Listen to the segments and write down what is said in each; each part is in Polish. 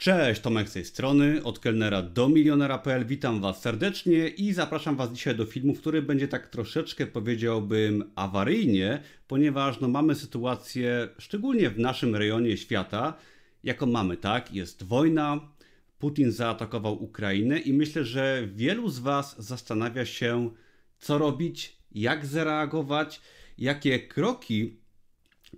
Cześć, Tomek z tej strony, od kelnera do milionera.pl. Witam Was serdecznie i zapraszam Was dzisiaj do filmu, który będzie tak troszeczkę powiedziałbym awaryjnie, ponieważ no, mamy sytuację, szczególnie w naszym rejonie świata, jaką mamy, tak? Jest wojna, Putin zaatakował Ukrainę i myślę, że wielu z Was zastanawia się, co robić, jak zareagować, jakie kroki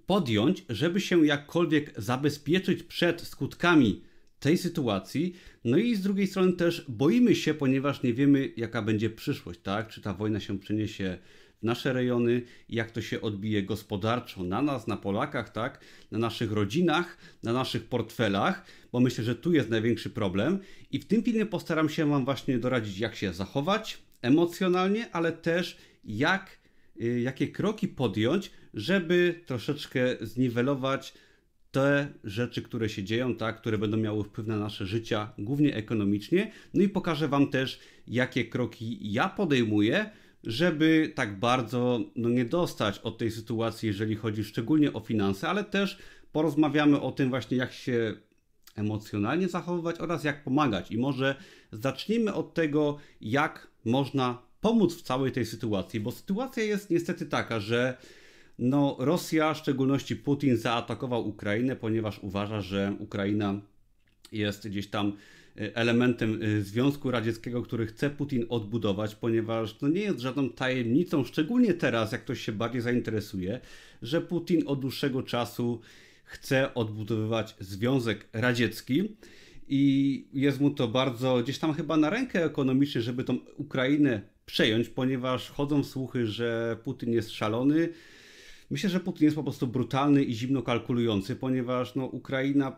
podjąć, żeby się jakkolwiek zabezpieczyć przed skutkami tej sytuacji. No i z drugiej strony też boimy się, ponieważ nie wiemy, jaka będzie przyszłość, tak? Czy ta wojna się przeniesie w nasze rejony, jak to się odbije gospodarczo na nas, na Polakach, tak? Na naszych rodzinach, na naszych portfelach, bo myślę, że tu jest największy problem. I w tym filmie postaram się Wam właśnie doradzić, jak się zachować emocjonalnie, ale też jak, y, jakie kroki podjąć, żeby troszeczkę zniwelować te rzeczy, które się dzieją, tak, które będą miały wpływ na nasze życia, głównie ekonomicznie. No i pokażę Wam też, jakie kroki ja podejmuję, żeby tak bardzo no, nie dostać od tej sytuacji, jeżeli chodzi szczególnie o finanse, ale też porozmawiamy o tym właśnie, jak się emocjonalnie zachowywać oraz jak pomagać. I może zacznijmy od tego, jak można pomóc w całej tej sytuacji, bo sytuacja jest niestety taka, że no, Rosja, w szczególności Putin, zaatakował Ukrainę, ponieważ uważa, że Ukraina jest gdzieś tam e, elementem e, Związku Radzieckiego, który chce Putin odbudować, ponieważ to nie jest żadną tajemnicą, szczególnie teraz, jak ktoś się bardziej zainteresuje, że Putin od dłuższego czasu chce odbudowywać Związek Radziecki i jest mu to bardzo gdzieś tam chyba na rękę ekonomicznie, żeby tą Ukrainę przejąć, ponieważ chodzą słuchy, że Putin jest szalony, Myślę, że Putin jest po prostu brutalny i zimno kalkulujący, ponieważ no, Ukraina,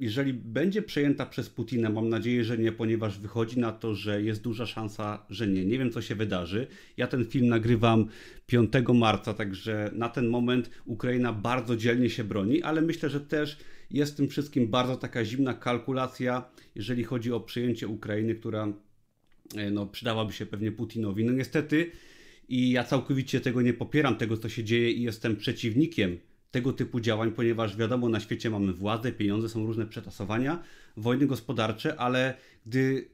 jeżeli będzie przejęta przez Putina, mam nadzieję, że nie, ponieważ wychodzi na to, że jest duża szansa, że nie. Nie wiem, co się wydarzy. Ja ten film nagrywam 5 marca, także na ten moment Ukraina bardzo dzielnie się broni, ale myślę, że też jest w tym wszystkim bardzo taka zimna kalkulacja, jeżeli chodzi o przejęcie Ukrainy, która e, no, przydałaby się pewnie Putinowi. No niestety i ja całkowicie tego nie popieram, tego co się dzieje i jestem przeciwnikiem tego typu działań, ponieważ wiadomo, na świecie mamy władzę, pieniądze, są różne przetasowania, wojny gospodarcze, ale gdy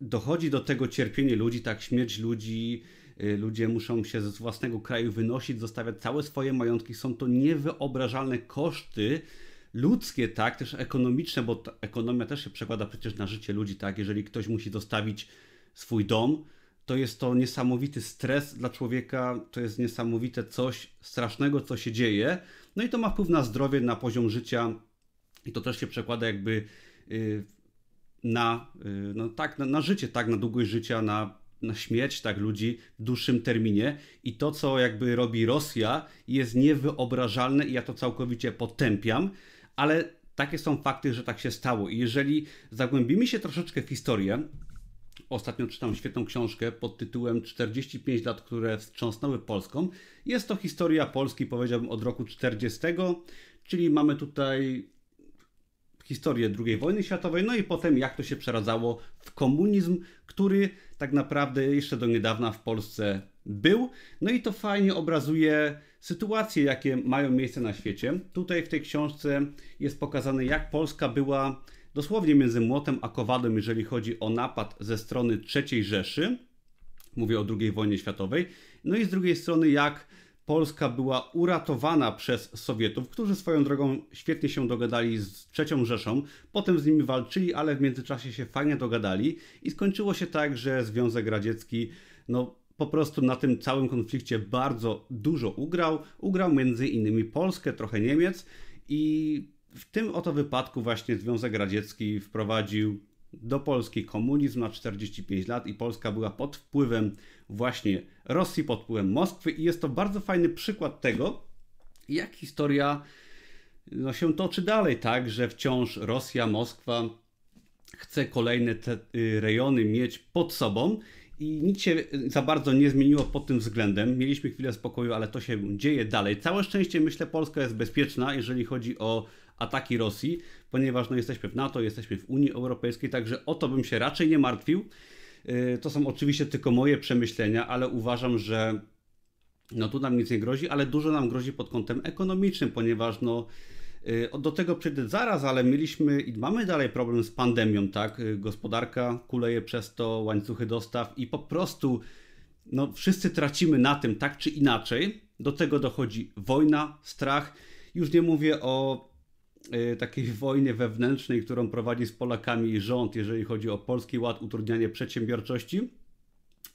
dochodzi do tego cierpienie ludzi, tak śmierć ludzi, y, ludzie muszą się ze własnego kraju wynosić, zostawiać całe swoje majątki, są to niewyobrażalne koszty ludzkie, tak, też ekonomiczne, bo ekonomia też się przekłada przecież na życie ludzi, tak, jeżeli ktoś musi zostawić swój dom, to jest to niesamowity stres dla człowieka, to jest niesamowite coś strasznego, co się dzieje. No i to ma wpływ na zdrowie, na poziom życia. I to też się przekłada jakby y, na, y, no tak, na, na życie, tak, na długość życia, na, na śmierć tak ludzi w dłuższym terminie. I to, co jakby robi Rosja jest niewyobrażalne i ja to całkowicie potępiam, ale takie są fakty, że tak się stało. I jeżeli zagłębimy się troszeczkę w historię, Ostatnio czytam świetną książkę pod tytułem 45 lat, które wstrząsnęły Polską. Jest to historia Polski, powiedziałbym, od roku 40, czyli mamy tutaj historię II wojny światowej, no i potem jak to się przeradzało w komunizm, który tak naprawdę jeszcze do niedawna w Polsce był. No i to fajnie obrazuje sytuacje, jakie mają miejsce na świecie. Tutaj w tej książce jest pokazane, jak Polska była dosłownie między młotem a kowadłem, jeżeli chodzi o napad ze strony III Rzeszy. Mówię o II wojnie światowej. No i z drugiej strony, jak Polska była uratowana przez Sowietów, którzy swoją drogą świetnie się dogadali z III Rzeszą, potem z nimi walczyli, ale w międzyczasie się fajnie dogadali i skończyło się tak, że Związek Radziecki no, po prostu na tym całym konflikcie bardzo dużo ugrał. Ugrał między innymi Polskę, trochę Niemiec i w tym oto wypadku właśnie Związek Radziecki wprowadził do Polski komunizm na 45 lat i Polska była pod wpływem właśnie Rosji, pod wpływem Moskwy i jest to bardzo fajny przykład tego, jak historia no, się toczy dalej, tak, że wciąż Rosja, Moskwa chce kolejne te y, rejony mieć pod sobą i nic się za bardzo nie zmieniło pod tym względem. Mieliśmy chwilę spokoju, ale to się dzieje dalej. Całe szczęście myślę Polska jest bezpieczna, jeżeli chodzi o ataki Rosji, ponieważ no, jesteśmy w NATO, jesteśmy w Unii Europejskiej, także o to bym się raczej nie martwił. Y, to są oczywiście tylko moje przemyślenia, ale uważam, że no tu nam nic nie grozi, ale dużo nam grozi pod kątem ekonomicznym, ponieważ no Y, do tego przejdę zaraz, ale mieliśmy i mamy dalej problem z pandemią, tak? Y, gospodarka kuleje przez to, łańcuchy dostaw i po prostu no, wszyscy tracimy na tym tak czy inaczej. Do tego dochodzi wojna, strach. Już nie mówię o takiej wojnie wewnętrznej, którą prowadzi z Polakami rząd, jeżeli chodzi o polski ład, utrudnianie przedsiębiorczości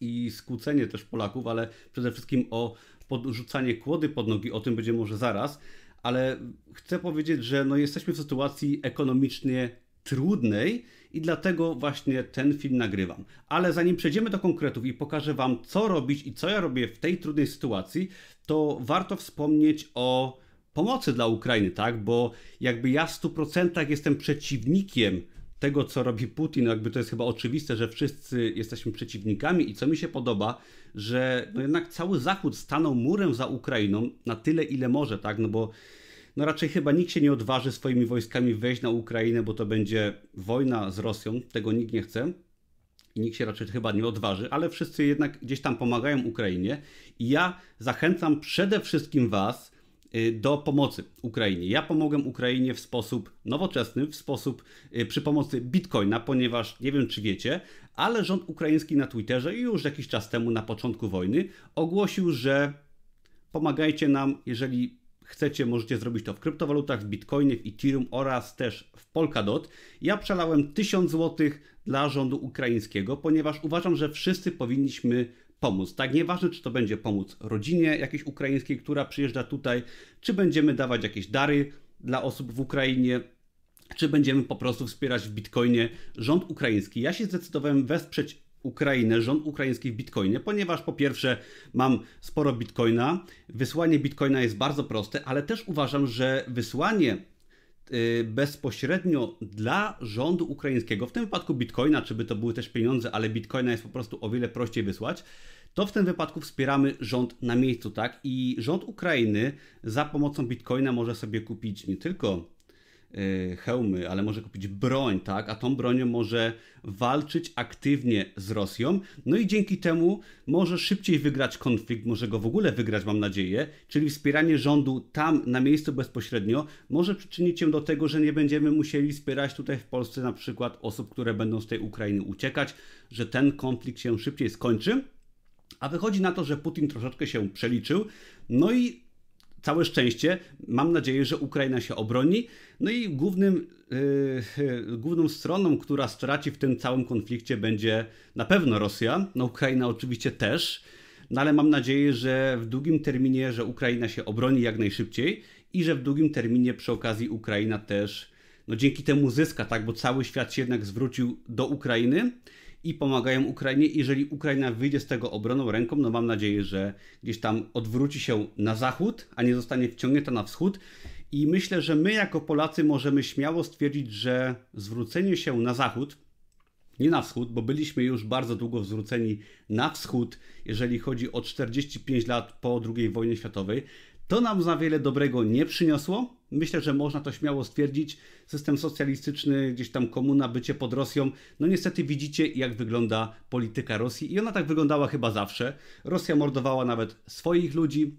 i skłócenie też Polaków, ale przede wszystkim o podrzucanie kłody pod nogi, o tym będzie może zaraz ale chcę powiedzieć, że no jesteśmy w sytuacji ekonomicznie trudnej i dlatego właśnie ten film nagrywam. Ale zanim przejdziemy do konkretów i pokażę Wam, co robić i co ja robię w tej trudnej sytuacji, to warto wspomnieć o pomocy dla Ukrainy, tak? Bo jakby ja w 100% jestem przeciwnikiem tego, co robi Putin, jakby to jest chyba oczywiste, że wszyscy jesteśmy przeciwnikami i co mi się podoba, że no jednak cały Zachód stanął murem za Ukrainą na tyle, ile może, tak? No bo no raczej chyba nikt się nie odważy swoimi wojskami wejść na Ukrainę, bo to będzie wojna z Rosją, tego nikt nie chce. I nikt się raczej chyba nie odważy, ale wszyscy jednak gdzieś tam pomagają Ukrainie. I ja zachęcam przede wszystkim Was, do pomocy Ukrainie. Ja pomogłem Ukrainie w sposób nowoczesny, w sposób y, przy pomocy bitcoina, ponieważ nie wiem czy wiecie, ale rząd ukraiński na Twitterze już jakiś czas temu, na początku wojny, ogłosił, że pomagajcie nam, jeżeli chcecie, możecie zrobić to w kryptowalutach, w bitcoinie, w ethereum oraz też w Polkadot. Ja przelałem 1000 zł dla rządu ukraińskiego, ponieważ uważam, że wszyscy powinniśmy pomóc. Tak, nieważne, czy to będzie pomóc rodzinie jakiejś ukraińskiej, która przyjeżdża tutaj, czy będziemy dawać jakieś dary dla osób w Ukrainie, czy będziemy po prostu wspierać w bitcoinie rząd ukraiński. Ja się zdecydowałem wesprzeć Ukrainę, rząd ukraiński w bitcoinie, ponieważ po pierwsze mam sporo bitcoina, wysłanie bitcoina jest bardzo proste, ale też uważam, że wysłanie bezpośrednio dla rządu ukraińskiego, w tym wypadku bitcoina, czy by to były też pieniądze, ale bitcoina jest po prostu o wiele prościej wysłać, to w tym wypadku wspieramy rząd na miejscu, tak? I rząd Ukrainy za pomocą bitcoina może sobie kupić nie tylko hełmy, ale może kupić broń, tak? A tą bronią może walczyć aktywnie z Rosją. No i dzięki temu może szybciej wygrać konflikt, może go w ogóle wygrać, mam nadzieję. Czyli wspieranie rządu tam na miejscu bezpośrednio może przyczynić się do tego, że nie będziemy musieli wspierać tutaj w Polsce na przykład osób, które będą z tej Ukrainy uciekać, że ten konflikt się szybciej skończy. A wychodzi na to, że Putin troszeczkę się przeliczył. No i całe szczęście, mam nadzieję, że Ukraina się obroni. No i głównym, yy, główną stroną, która straci w tym całym konflikcie będzie na pewno Rosja, no Ukraina oczywiście też. No ale mam nadzieję, że w długim terminie, że Ukraina się obroni jak najszybciej i że w długim terminie przy okazji Ukraina też no dzięki temu zyska, tak, bo cały świat się jednak zwrócił do Ukrainy i pomagają Ukrainie. Jeżeli Ukraina wyjdzie z tego obroną ręką, no mam nadzieję, że gdzieś tam odwróci się na zachód, a nie zostanie wciągnięta na wschód. I myślę, że my jako Polacy możemy śmiało stwierdzić, że zwrócenie się na zachód, nie na wschód, bo byliśmy już bardzo długo zwróceni na wschód, jeżeli chodzi o 45 lat po II wojnie światowej, to nam za wiele dobrego nie przyniosło. Myślę, że można to śmiało stwierdzić. System socjalistyczny, gdzieś tam komuna, bycie pod Rosją. No niestety widzicie, jak wygląda polityka Rosji i ona tak wyglądała chyba zawsze. Rosja mordowała nawet swoich ludzi,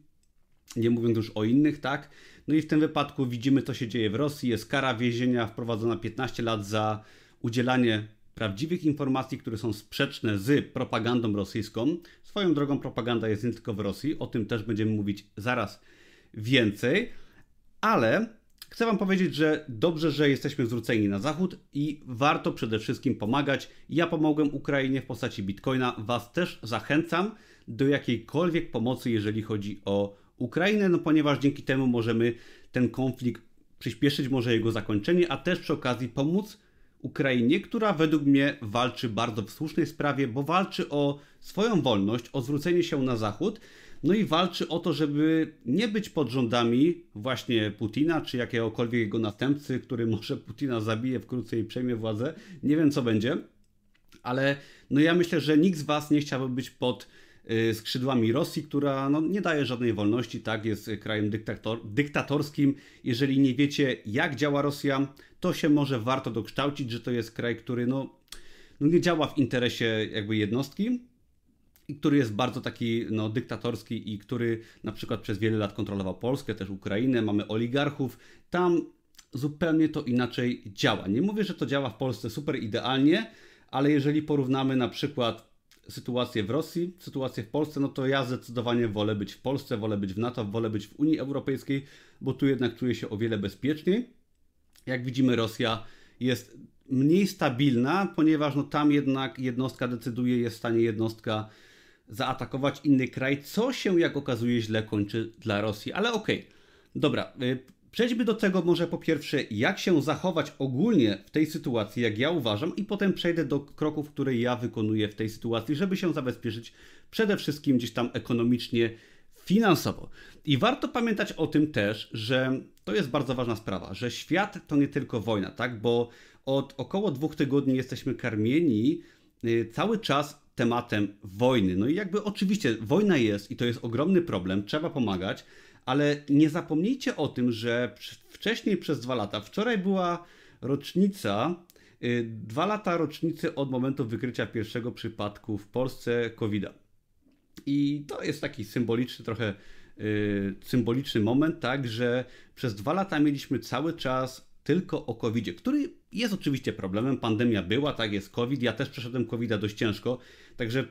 nie mówiąc już o innych, tak? No i w tym wypadku widzimy, co się dzieje w Rosji. Jest kara więzienia wprowadzona 15 lat za udzielanie prawdziwych informacji, które są sprzeczne z propagandą rosyjską. Swoją drogą propaganda jest nie tylko w Rosji, o tym też będziemy mówić zaraz więcej, ale chcę Wam powiedzieć, że dobrze, że jesteśmy zwróceni na zachód i warto przede wszystkim pomagać. Ja pomogłem Ukrainie w postaci bitcoina, Was też zachęcam do jakiejkolwiek pomocy, jeżeli chodzi o Ukrainę, no ponieważ dzięki temu możemy ten konflikt przyspieszyć, może jego zakończenie, a też przy okazji pomóc Ukrainie, która według mnie walczy bardzo w słusznej sprawie, bo walczy o swoją wolność, o zwrócenie się na zachód, no i walczy o to, żeby nie być pod rządami właśnie Putina, czy jakiegokolwiek jego następcy, który może Putina zabije wkrótce i przejmie władzę. Nie wiem co będzie, ale no ja myślę, że nikt z Was nie chciałby być pod skrzydłami Rosji, która no, nie daje żadnej wolności, tak, jest krajem dyktator, dyktatorskim. Jeżeli nie wiecie, jak działa Rosja, to się może warto dokształcić, że to jest kraj, który no, no nie działa w interesie jakby jednostki, i który jest bardzo taki no, dyktatorski i który na przykład przez wiele lat kontrolował Polskę, też Ukrainę, mamy oligarchów. Tam zupełnie to inaczej działa. Nie mówię, że to działa w Polsce super idealnie, ale jeżeli porównamy na przykład sytuację w Rosji, sytuację w Polsce, no to ja zdecydowanie wolę być w Polsce, wolę być w NATO, wolę być w Unii Europejskiej, bo tu jednak czuję się o wiele bezpieczniej. Jak widzimy, Rosja jest mniej stabilna, ponieważ no tam jednak jednostka decyduje, jest w stanie jednostka zaatakować inny kraj, co się jak okazuje źle kończy dla Rosji. Ale okej, okay. dobra, y, przejdźmy do tego może po pierwsze, jak się zachować ogólnie w tej sytuacji, jak ja uważam, i potem przejdę do kroków, które ja wykonuję w tej sytuacji, żeby się zabezpieczyć przede wszystkim gdzieś tam ekonomicznie, finansowo. I warto pamiętać o tym też, że to jest bardzo ważna sprawa, że świat to nie tylko wojna, tak? Bo od około dwóch tygodni jesteśmy karmieni y, cały czas tematem wojny. No i jakby oczywiście wojna jest i to jest ogromny problem, trzeba pomagać, ale nie zapomnijcie o tym, że wcześniej przez dwa lata, wczoraj była rocznica, y, dwa lata rocznicy od momentu wykrycia pierwszego przypadku w Polsce COVID-a. I to jest taki symboliczny trochę yy, symboliczny moment, tak, że przez dwa lata mieliśmy cały czas tylko o covid który jest oczywiście problemem. Pandemia była, tak jest COVID. Ja też przeszedłem COVID-a dość ciężko, także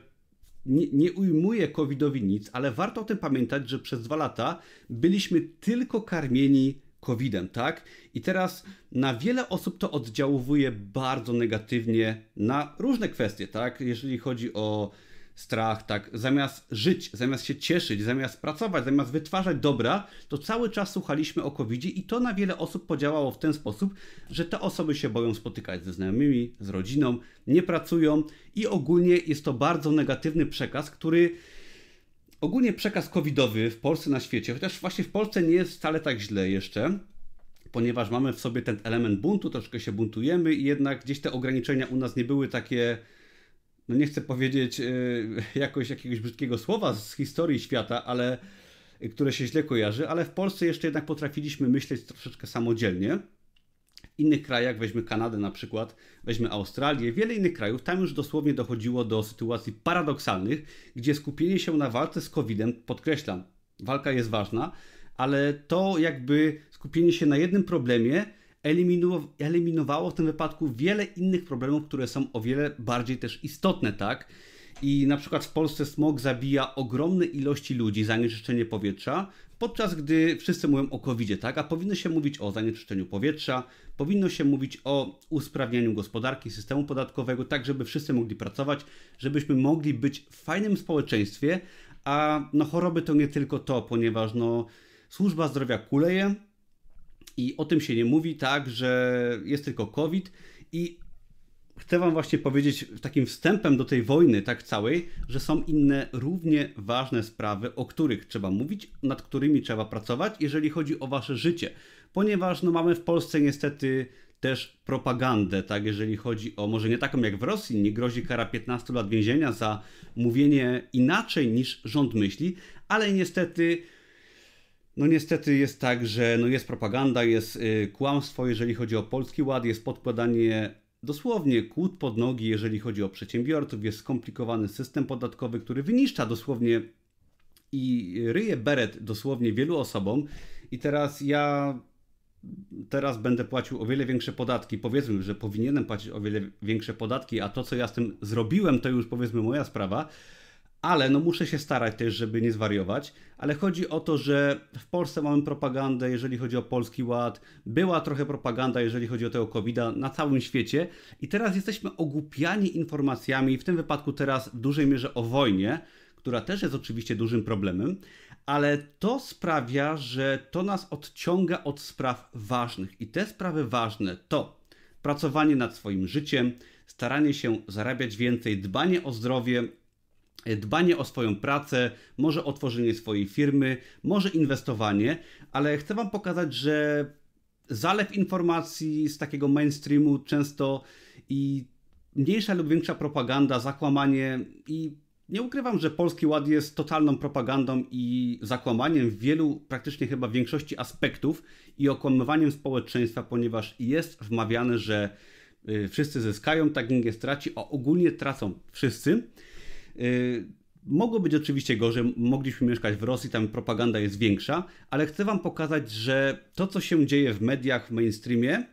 nie, nie ujmuję COVID-owi nic, ale warto o tym pamiętać, że przez dwa lata byliśmy tylko karmieni COVID-em, tak? I teraz na wiele osób to oddziałuje bardzo negatywnie na różne kwestie, tak? Jeżeli chodzi o strach, tak, zamiast żyć, zamiast się cieszyć, zamiast pracować, zamiast wytwarzać dobra, to cały czas słuchaliśmy o covid i to na wiele osób podziałało w ten sposób, że te osoby się boją spotykać ze znajomymi, z rodziną, nie pracują i ogólnie jest to bardzo negatywny przekaz, który ogólnie przekaz covidowy w Polsce, na świecie, chociaż właśnie w Polsce nie jest wcale tak źle jeszcze, ponieważ mamy w sobie ten element buntu, troszkę się buntujemy i jednak gdzieś te ograniczenia u nas nie były takie no nie chcę powiedzieć e, jakoś jakiegoś brzydkiego słowa z historii świata, ale które się źle kojarzy, ale w Polsce jeszcze jednak potrafiliśmy myśleć troszeczkę samodzielnie. W innych krajach, weźmy Kanadę na przykład, weźmy Australię, wiele innych krajów, tam już dosłownie dochodziło do sytuacji paradoksalnych, gdzie skupienie się na walce z COVID-em, podkreślam, walka jest ważna, ale to jakby skupienie się na jednym problemie eliminowało w tym wypadku wiele innych problemów, które są o wiele bardziej też istotne, tak? I na przykład w Polsce smog zabija ogromne ilości ludzi, zanieczyszczenie powietrza, podczas gdy wszyscy mówią o covid tak? A powinno się mówić o zanieczyszczeniu powietrza, powinno się mówić o usprawnianiu gospodarki, systemu podatkowego, tak żeby wszyscy mogli pracować, żebyśmy mogli być w fajnym społeczeństwie, a no choroby to nie tylko to, ponieważ no służba zdrowia kuleje, i o tym się nie mówi, tak, że jest tylko COVID i chcę Wam właśnie powiedzieć takim wstępem do tej wojny, tak całej, że są inne równie ważne sprawy, o których trzeba mówić, nad którymi trzeba pracować, jeżeli chodzi o Wasze życie. Ponieważ no, mamy w Polsce niestety też propagandę, tak, jeżeli chodzi o, może nie taką jak w Rosji, nie grozi kara 15 lat więzienia za mówienie inaczej niż rząd myśli, ale niestety no niestety jest tak, że no jest propaganda, jest y, kłamstwo, jeżeli chodzi o Polski Ład, jest podkładanie dosłownie kłód pod nogi, jeżeli chodzi o przedsiębiorców, jest skomplikowany system podatkowy, który wyniszcza dosłownie i ryje beret dosłownie wielu osobom. I teraz ja teraz będę płacił o wiele większe podatki. Powiedzmy, że powinienem płacić o wiele większe podatki, a to, co ja z tym zrobiłem, to już powiedzmy moja sprawa ale no muszę się starać też, żeby nie zwariować. Ale chodzi o to, że w Polsce mamy propagandę, jeżeli chodzi o Polski Ład. Była trochę propaganda, jeżeli chodzi o tego covid na całym świecie. I teraz jesteśmy ogłupiani informacjami, w tym wypadku teraz w dużej mierze o wojnie, która też jest oczywiście dużym problemem, ale to sprawia, że to nas odciąga od spraw ważnych. I te sprawy ważne to pracowanie nad swoim życiem, staranie się zarabiać więcej, dbanie o zdrowie, dbanie o swoją pracę, może otworzenie swojej firmy, może inwestowanie, ale chcę Wam pokazać, że zalew informacji z takiego mainstreamu często i mniejsza lub większa propaganda, zakłamanie i nie ukrywam, że Polski Ład jest totalną propagandą i zakłamaniem w wielu, praktycznie chyba większości aspektów i okłamywaniem społeczeństwa, ponieważ jest wmawiane, że y, wszyscy zyskają, tak nikt nie straci, a ogólnie tracą wszyscy. Y, Mogło być oczywiście gorzej, mogliśmy mieszkać w Rosji, tam propaganda jest większa, ale chcę Wam pokazać, że to, co się dzieje w mediach, w mainstreamie,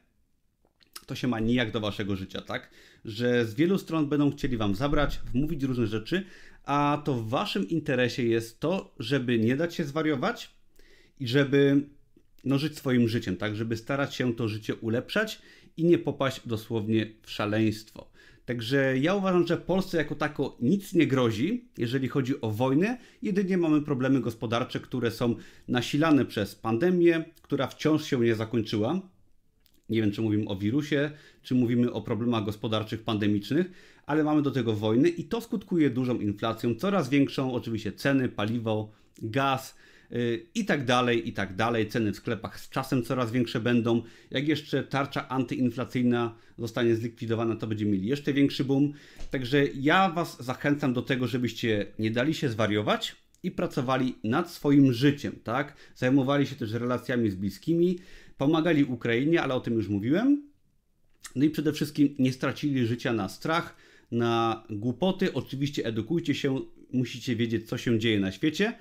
to się ma nijak do Waszego życia, tak? Że z wielu stron będą chcieli Wam zabrać, wmówić różne rzeczy, a to w Waszym interesie jest to, żeby nie dać się zwariować i żeby no, żyć swoim życiem, tak? Żeby starać się to życie ulepszać i nie popaść dosłownie w szaleństwo. Także ja uważam, że Polsce jako tako nic nie grozi, jeżeli chodzi o wojnę. Jedynie mamy problemy gospodarcze, które są nasilane przez pandemię, która wciąż się nie zakończyła. Nie wiem, czy mówimy o wirusie, czy mówimy o problemach gospodarczych pandemicznych, ale mamy do tego wojny i to skutkuje dużą inflacją, coraz większą, oczywiście ceny, paliwo, gaz i tak dalej, i tak dalej. Ceny w sklepach z czasem coraz większe będą. Jak jeszcze tarcza antyinflacyjna zostanie zlikwidowana, to będziemy mieli jeszcze większy boom. Także ja Was zachęcam do tego, żebyście nie dali się zwariować i pracowali nad swoim życiem, tak? Zajmowali się też relacjami z bliskimi, pomagali Ukrainie, ale o tym już mówiłem. No i przede wszystkim nie stracili życia na strach, na głupoty. Oczywiście edukujcie się, musicie wiedzieć, co się dzieje na świecie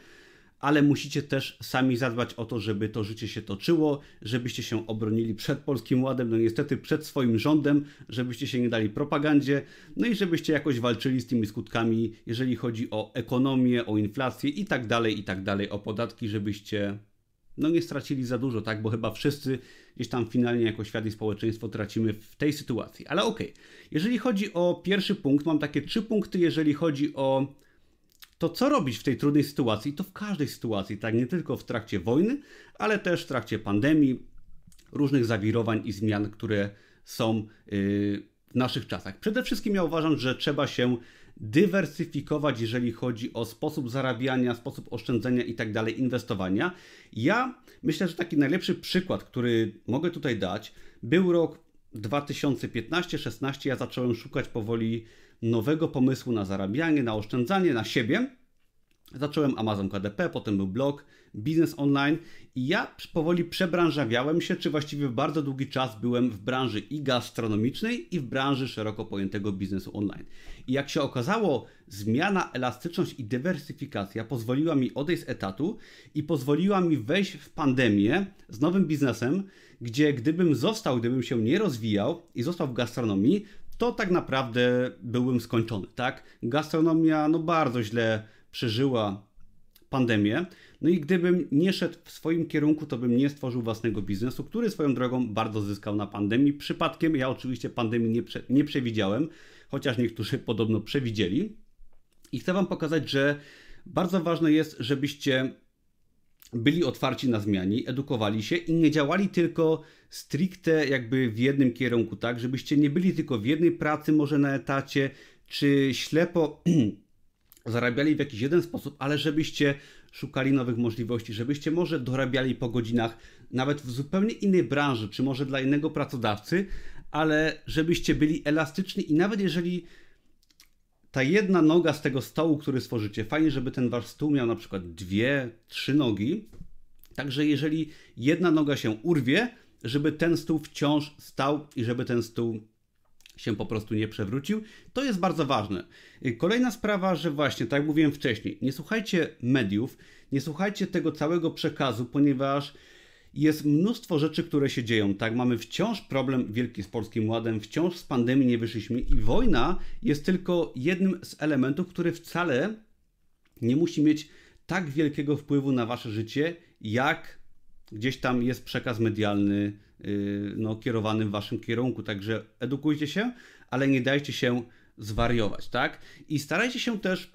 ale musicie też sami zadbać o to, żeby to życie się toczyło, żebyście się obronili przed Polskim Ładem, no niestety przed swoim rządem, żebyście się nie dali propagandzie, no i żebyście jakoś walczyli z tymi skutkami, jeżeli chodzi o ekonomię, o inflację i tak dalej, i tak dalej, o podatki, żebyście no nie stracili za dużo, tak, bo chyba wszyscy gdzieś tam finalnie jako świat i społeczeństwo tracimy w tej sytuacji. Ale okej, okay. jeżeli chodzi o pierwszy punkt, mam takie trzy punkty, jeżeli chodzi o to co robić w tej trudnej sytuacji? To w każdej sytuacji, tak nie tylko w trakcie wojny, ale też w trakcie pandemii, różnych zawirowań i zmian, które są yy, w naszych czasach. Przede wszystkim ja uważam, że trzeba się dywersyfikować, jeżeli chodzi o sposób zarabiania, sposób oszczędzania i tak dalej, inwestowania. Ja myślę, że taki najlepszy przykład, który mogę tutaj dać, był rok 2015-16. Ja zacząłem szukać powoli nowego pomysłu na zarabianie, na oszczędzanie, na siebie. Zacząłem Amazon KDP, potem był blog, biznes online i ja powoli przebranżawiałem się, czy właściwie bardzo długi czas byłem w branży i gastronomicznej, i w branży szeroko pojętego biznesu online. I jak się okazało, zmiana, elastyczność i dywersyfikacja pozwoliła mi odejść z etatu i pozwoliła mi wejść w pandemię z nowym biznesem, gdzie gdybym został, gdybym się nie rozwijał i został w gastronomii, to tak naprawdę byłem skończony, tak? Gastronomia no bardzo źle przeżyła pandemię. No i gdybym nie szedł w swoim kierunku, to bym nie stworzył własnego biznesu, który swoją drogą bardzo zyskał na pandemii. Przypadkiem ja oczywiście pandemii nie, prze, nie przewidziałem, chociaż niektórzy podobno przewidzieli. I chcę Wam pokazać, że bardzo ważne jest, żebyście byli otwarci na zmiany, edukowali się i nie działali tylko stricte jakby w jednym kierunku, tak? Żebyście nie byli tylko w jednej pracy, może na etacie, czy ślepo zarabiali w jakiś jeden sposób, ale żebyście szukali nowych możliwości, żebyście może dorabiali po godzinach, nawet w zupełnie innej branży, czy może dla innego pracodawcy, ale żebyście byli elastyczni i nawet jeżeli ta jedna noga z tego stołu, który stworzycie, fajnie, żeby ten wasz stół miał na przykład dwie, trzy nogi, także jeżeli jedna noga się urwie, żeby ten stół wciąż stał i żeby ten stół się po prostu nie przewrócił. To jest bardzo ważne. Kolejna sprawa, że właśnie, tak jak mówiłem wcześniej, nie słuchajcie mediów, nie słuchajcie tego całego przekazu, ponieważ jest mnóstwo rzeczy, które się dzieją. Tak, mamy wciąż problem wielki z Polskim Ładem, wciąż z pandemii nie wyszliśmy i wojna jest tylko jednym z elementów, który wcale nie musi mieć tak wielkiego wpływu na wasze życie, jak gdzieś tam jest przekaz medialny yy, no, kierowany w waszym kierunku. Także edukujcie się, ale nie dajcie się zwariować, tak? I starajcie się też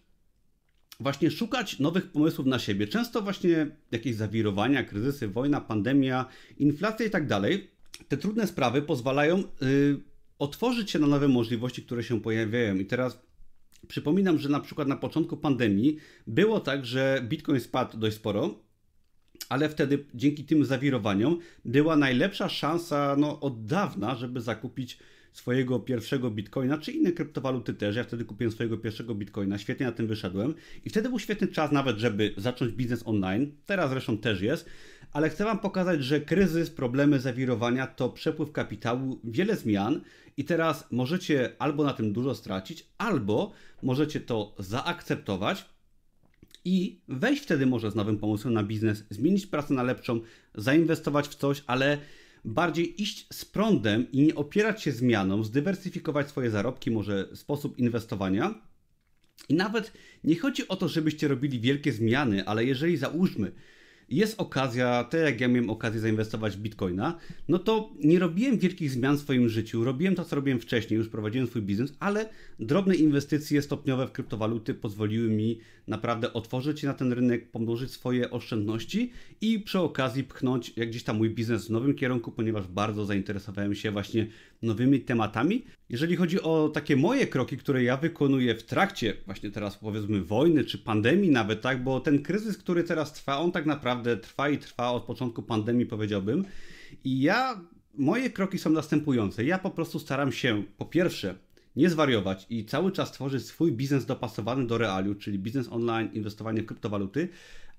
właśnie szukać nowych pomysłów na siebie. Często właśnie jakieś zawirowania, kryzysy, wojna, pandemia, inflacja i tak dalej, te trudne sprawy pozwalają yy, otworzyć się na nowe możliwości, które się pojawiają. I teraz przypominam, że na przykład na początku pandemii było tak, że Bitcoin spadł dość sporo, ale wtedy dzięki tym zawirowaniom była najlepsza szansa no, od dawna, żeby zakupić swojego pierwszego bitcoina, czy inne kryptowaluty też. Ja wtedy kupiłem swojego pierwszego bitcoina, świetnie na tym wyszedłem i wtedy był świetny czas nawet, żeby zacząć biznes online. Teraz zresztą też jest, ale chcę Wam pokazać, że kryzys, problemy, zawirowania to przepływ kapitału, wiele zmian i teraz możecie albo na tym dużo stracić, albo możecie to zaakceptować i wejść wtedy może z nowym pomysłem na biznes, zmienić pracę na lepszą, zainwestować w coś, ale bardziej iść z prądem i nie opierać się zmianom, zdywersyfikować swoje zarobki, może sposób inwestowania. I nawet nie chodzi o to, żebyście robili wielkie zmiany, ale jeżeli załóżmy, jest okazja, tak jak ja miałem okazję zainwestować w bitcoina, no to nie robiłem wielkich zmian w swoim życiu. Robiłem to, co robiłem wcześniej, już prowadziłem swój biznes, ale drobne inwestycje stopniowe w kryptowaluty pozwoliły mi naprawdę otworzyć się na ten rynek, pomnożyć swoje oszczędności i przy okazji pchnąć jak gdzieś tam mój biznes w nowym kierunku, ponieważ bardzo zainteresowałem się właśnie nowymi tematami. Jeżeli chodzi o takie moje kroki, które ja wykonuję w trakcie właśnie teraz powiedzmy wojny czy pandemii nawet, tak, bo ten kryzys, który teraz trwa, on tak naprawdę trwa i trwa od początku pandemii powiedziałbym. I ja, moje kroki są następujące. Ja po prostu staram się po pierwsze nie zwariować i cały czas tworzyć swój biznes dopasowany do realiu, czyli biznes online, inwestowanie w kryptowaluty,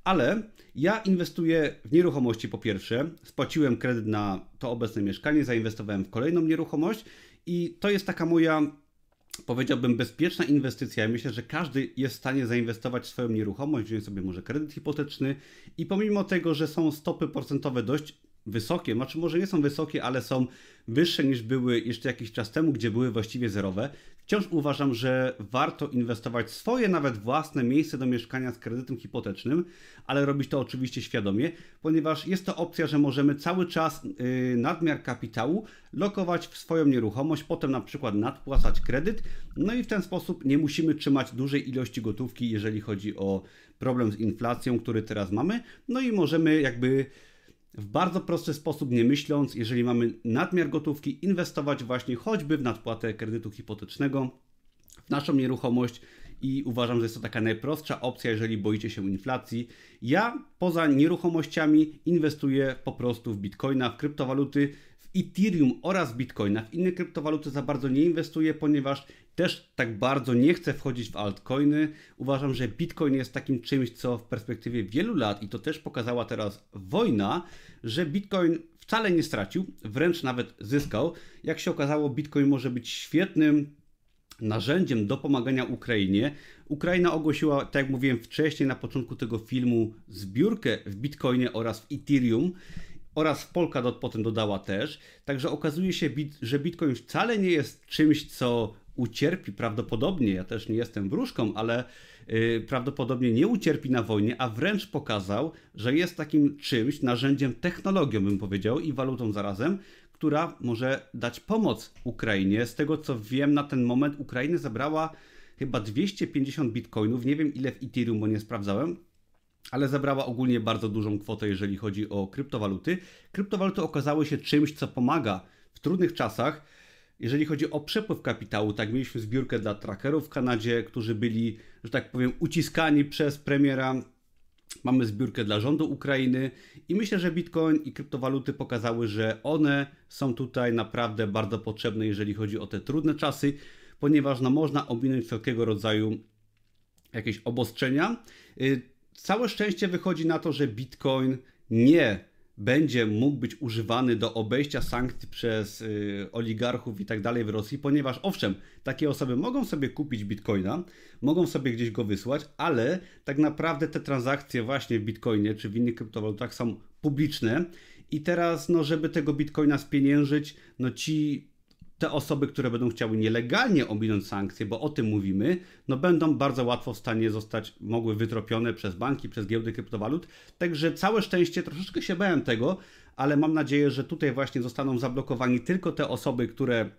ale ja inwestuję w nieruchomości po pierwsze, spłaciłem kredyt na to obecne mieszkanie, zainwestowałem w kolejną nieruchomość i to jest taka moja powiedziałbym, bezpieczna inwestycja. Myślę, że każdy jest w stanie zainwestować w swoją nieruchomość, wziąć sobie może kredyt hipoteczny i pomimo tego, że są stopy procentowe dość wysokie, znaczy może nie są wysokie, ale są wyższe niż były jeszcze jakiś czas temu, gdzie były właściwie zerowe. Wciąż uważam, że warto inwestować swoje nawet własne miejsce do mieszkania z kredytem hipotecznym, ale robić to oczywiście świadomie, ponieważ jest to opcja, że możemy cały czas yy, nadmiar kapitału lokować w swoją nieruchomość, potem na przykład nadpłacać kredyt, no i w ten sposób nie musimy trzymać dużej ilości gotówki, jeżeli chodzi o problem z inflacją, który teraz mamy, no i możemy jakby w bardzo prosty sposób, nie myśląc, jeżeli mamy nadmiar gotówki, inwestować właśnie choćby w nadpłatę kredytu hipotecznego, w naszą nieruchomość i uważam, że jest to taka najprostsza opcja, jeżeli boicie się inflacji. Ja poza nieruchomościami inwestuję po prostu w bitcoina, w kryptowaluty, Ethereum oraz Bitcoina. W inne kryptowaluty za bardzo nie inwestuję, ponieważ też tak bardzo nie chcę wchodzić w altcoiny. Uważam, że Bitcoin jest takim czymś, co w perspektywie wielu lat, i to też pokazała teraz wojna, że Bitcoin wcale nie stracił, wręcz nawet zyskał. Jak się okazało, Bitcoin może być świetnym narzędziem do pomagania Ukrainie. Ukraina ogłosiła, tak jak mówiłem wcześniej na początku tego filmu, zbiórkę w Bitcoinie oraz w Ethereum oraz Polkadot potem dodała też. Także okazuje się, że Bitcoin wcale nie jest czymś, co ucierpi prawdopodobnie, ja też nie jestem wróżką, ale yy, prawdopodobnie nie ucierpi na wojnie, a wręcz pokazał, że jest takim czymś, narzędziem, technologią bym powiedział i walutą zarazem, która może dać pomoc Ukrainie. Z tego co wiem, na ten moment Ukraina zebrała chyba 250 bitcoinów, nie wiem ile w Ethereum, bo nie sprawdzałem, ale zebrała ogólnie bardzo dużą kwotę, jeżeli chodzi o kryptowaluty. Kryptowaluty okazały się czymś, co pomaga w trudnych czasach. Jeżeli chodzi o przepływ kapitału, tak mieliśmy zbiórkę dla trackerów w Kanadzie, którzy byli, że tak powiem, uciskani przez premiera. Mamy zbiórkę dla rządu Ukrainy i myślę, że Bitcoin i kryptowaluty pokazały, że one są tutaj naprawdę bardzo potrzebne, jeżeli chodzi o te trudne czasy, ponieważ no, można ominąć wszelkiego rodzaju jakieś obostrzenia. Całe szczęście wychodzi na to, że Bitcoin nie będzie mógł być używany do obejścia sankcji przez y, oligarchów i tak dalej w Rosji, ponieważ owszem, takie osoby mogą sobie kupić bitcoina, mogą sobie gdzieś go wysłać, ale tak naprawdę te transakcje właśnie w bitcoinie czy w innych kryptowalutach są publiczne i teraz, no, żeby tego bitcoina spieniężyć, no ci te osoby, które będą chciały nielegalnie ominąć sankcje, bo o tym mówimy, no będą bardzo łatwo w stanie zostać, mogły wytropione przez banki, przez giełdy kryptowalut. Także całe szczęście, troszeczkę się bałem tego, ale mam nadzieję, że tutaj właśnie zostaną zablokowani tylko te osoby, które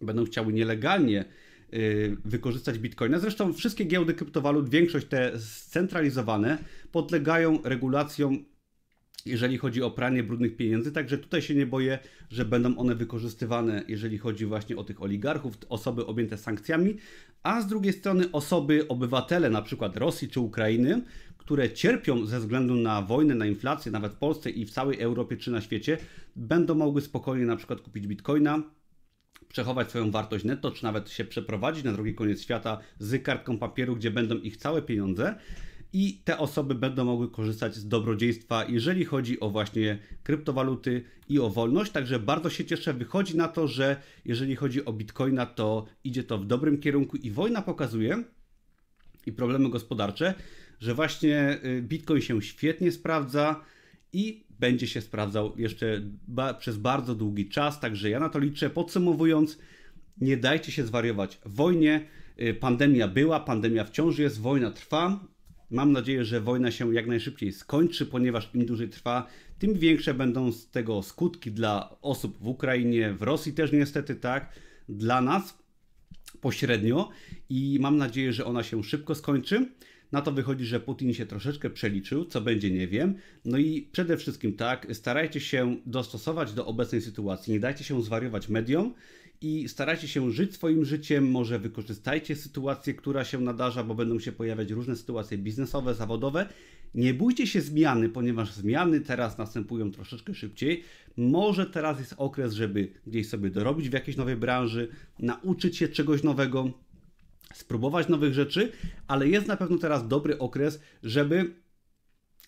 będą chciały nielegalnie y, wykorzystać bitcoina. Zresztą wszystkie giełdy kryptowalut, większość te scentralizowane, podlegają regulacjom jeżeli chodzi o pranie brudnych pieniędzy, także tutaj się nie boję, że będą one wykorzystywane, jeżeli chodzi właśnie o tych oligarchów, osoby objęte sankcjami, a z drugiej strony osoby, obywatele na przykład Rosji czy Ukrainy, które cierpią ze względu na wojnę, na inflację, nawet w Polsce i w całej Europie czy na świecie, będą mogły spokojnie na przykład kupić bitcoina, przechować swoją wartość netto, czy nawet się przeprowadzić na drugi koniec świata z kartką papieru, gdzie będą ich całe pieniądze i te osoby będą mogły korzystać z dobrodziejstwa, jeżeli chodzi o właśnie kryptowaluty i o wolność. Także bardzo się cieszę. Wychodzi na to, że jeżeli chodzi o bitcoina, to idzie to w dobrym kierunku i wojna pokazuje i problemy gospodarcze, że właśnie y, Bitcoin się świetnie sprawdza i będzie się sprawdzał jeszcze ba przez bardzo długi czas. Także ja na to liczę. Podsumowując, nie dajcie się zwariować wojnie. Y, pandemia była, pandemia wciąż jest, wojna trwa. Mam nadzieję, że wojna się jak najszybciej skończy, ponieważ im dłużej trwa, tym większe będą z tego skutki dla osób w Ukrainie, w Rosji też niestety tak, dla nas pośrednio i mam nadzieję, że ona się szybko skończy. Na to wychodzi, że Putin się troszeczkę przeliczył, co będzie nie wiem. No i przede wszystkim tak, starajcie się dostosować do obecnej sytuacji, nie dajcie się zwariować mediom i starajcie się żyć swoim życiem, może wykorzystajcie sytuację, która się nadarza, bo będą się pojawiać różne sytuacje biznesowe, zawodowe. Nie bójcie się zmiany, ponieważ zmiany teraz następują troszeczkę szybciej. Może teraz jest okres, żeby gdzieś sobie dorobić w jakiejś nowej branży, nauczyć się czegoś nowego, spróbować nowych rzeczy, ale jest na pewno teraz dobry okres, żeby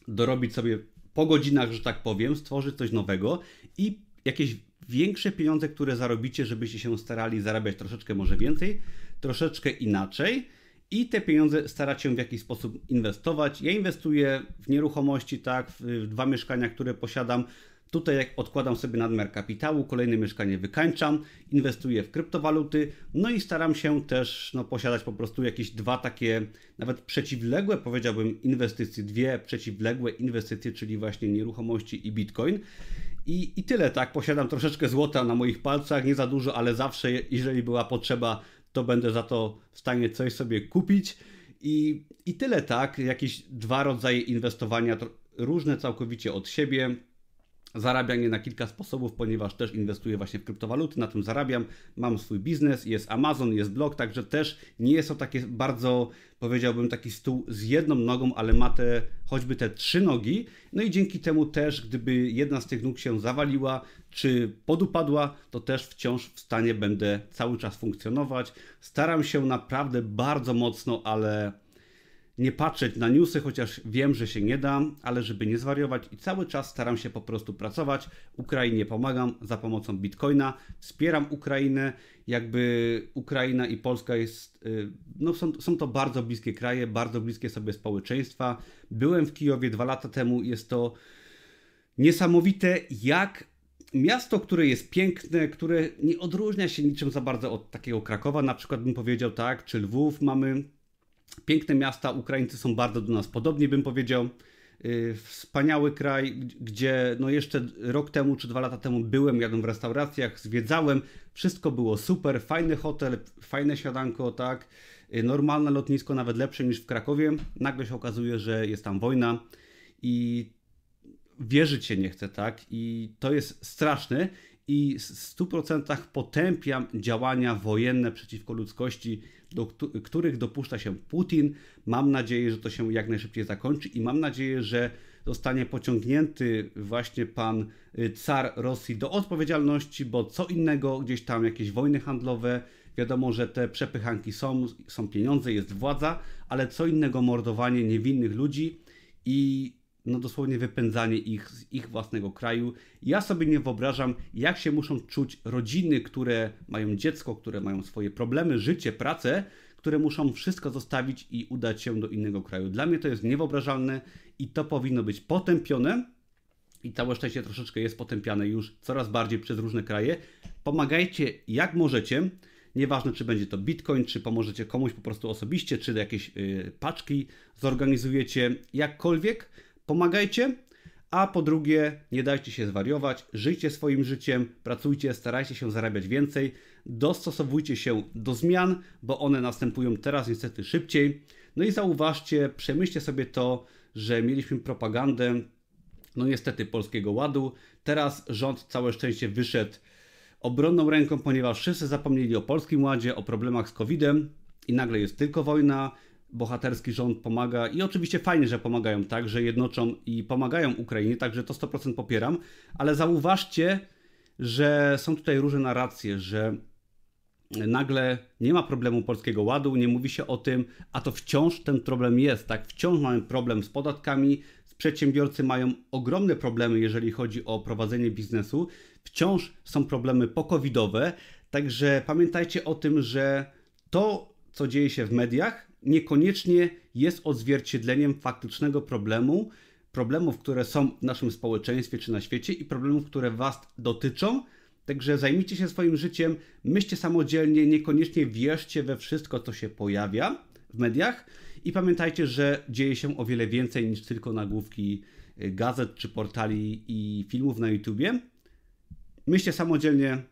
dorobić sobie po godzinach, że tak powiem, stworzyć coś nowego i jakieś większe pieniądze, które zarobicie, żebyście się starali zarabiać troszeczkę może więcej, troszeczkę inaczej i te pieniądze starać się w jakiś sposób inwestować. Ja inwestuję w nieruchomości, tak, w dwa mieszkania, które posiadam. Tutaj jak odkładam sobie nadmiar kapitału, kolejne mieszkanie wykańczam, inwestuję w kryptowaluty, no i staram się też no, posiadać po prostu jakieś dwa takie, nawet przeciwległe, powiedziałbym, inwestycje, dwie przeciwległe inwestycje, czyli właśnie nieruchomości i bitcoin. I, I tyle, tak. Posiadam troszeczkę złota na moich palcach, nie za dużo, ale zawsze, jeżeli była potrzeba, to będę za to w stanie coś sobie kupić. I, i tyle, tak. Jakieś dwa rodzaje inwestowania, różne całkowicie od siebie zarabianie na kilka sposobów, ponieważ też inwestuję właśnie w kryptowaluty, na tym zarabiam, mam swój biznes, jest Amazon, jest blog, także też nie jest to takie bardzo, powiedziałbym, taki stół z jedną nogą, ale ma te choćby te trzy nogi, no i dzięki temu też, gdyby jedna z tych nóg się zawaliła, czy podupadła, to też wciąż w stanie będę cały czas funkcjonować. Staram się naprawdę bardzo mocno, ale nie patrzeć na newsy, chociaż wiem, że się nie da, ale żeby nie zwariować i cały czas staram się po prostu pracować. Ukrainie pomagam za pomocą Bitcoina, wspieram Ukrainę, jakby Ukraina i Polska jest, y, no są, są to bardzo bliskie kraje, bardzo bliskie sobie społeczeństwa. Byłem w Kijowie dwa lata temu, jest to niesamowite, jak miasto, które jest piękne, które nie odróżnia się niczym za bardzo od takiego Krakowa, na przykład bym powiedział tak, czy Lwów mamy Piękne miasta, Ukraińcy są bardzo do nas podobni, bym powiedział. Y, wspaniały kraj, gdzie no jeszcze rok temu czy dwa lata temu byłem, jadłem w restauracjach, zwiedzałem, wszystko było super, fajny hotel, fajne siadanko, tak, y, normalne lotnisko, nawet lepsze niż w Krakowie. Nagle się okazuje, że jest tam wojna i wierzyć się nie chce, tak, i to jest straszne i w 100% potępiam działania wojenne przeciwko ludzkości, do których dopuszcza się Putin. Mam nadzieję, że to się jak najszybciej zakończy i mam nadzieję, że zostanie pociągnięty właśnie pan y, car Rosji do odpowiedzialności, bo co innego gdzieś tam jakieś wojny handlowe, wiadomo, że te przepychanki są, są pieniądze, jest władza, ale co innego mordowanie niewinnych ludzi i no dosłownie wypędzanie ich z ich własnego kraju. Ja sobie nie wyobrażam, jak się muszą czuć rodziny, które mają dziecko, które mają swoje problemy, życie, pracę, które muszą wszystko zostawić i udać się do innego kraju. Dla mnie to jest niewyobrażalne i to powinno być potępione. I całe szczęście troszeczkę jest potępiane już coraz bardziej przez różne kraje. Pomagajcie jak możecie. Nieważne, czy będzie to bitcoin, czy pomożecie komuś po prostu osobiście, czy jakieś yy, paczki zorganizujecie, jakkolwiek pomagajcie, a po drugie, nie dajcie się zwariować, żyjcie swoim życiem, pracujcie, starajcie się zarabiać więcej, dostosowujcie się do zmian, bo one następują teraz niestety szybciej. No i zauważcie, przemyślcie sobie to, że mieliśmy propagandę, no niestety Polskiego Ładu. Teraz rząd całe szczęście wyszedł obronną ręką, ponieważ wszyscy zapomnieli o Polskim Ładzie, o problemach z COVID-em i nagle jest tylko wojna, bohaterski rząd pomaga i oczywiście fajnie, że pomagają, tak, że jednoczą i pomagają Ukrainie, także to 100% popieram, ale zauważcie, że są tutaj różne narracje, że nagle nie ma problemu polskiego ładu, nie mówi się o tym, a to wciąż ten problem jest, tak? Wciąż mamy problem z podatkami, przedsiębiorcy mają ogromne problemy, jeżeli chodzi o prowadzenie biznesu, wciąż są problemy pokowidowe, także pamiętajcie o tym, że to, co dzieje się w mediach, niekoniecznie jest odzwierciedleniem faktycznego problemu, problemów, które są w naszym społeczeństwie czy na świecie i problemów, które Was dotyczą. Także zajmijcie się swoim życiem, myślcie samodzielnie, niekoniecznie wierzcie we wszystko, co się pojawia w mediach i pamiętajcie, że dzieje się o wiele więcej niż tylko nagłówki y, gazet czy portali i filmów na YouTubie. Myślcie samodzielnie.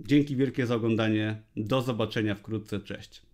Dzięki wielkie za oglądanie. Do zobaczenia wkrótce. Cześć.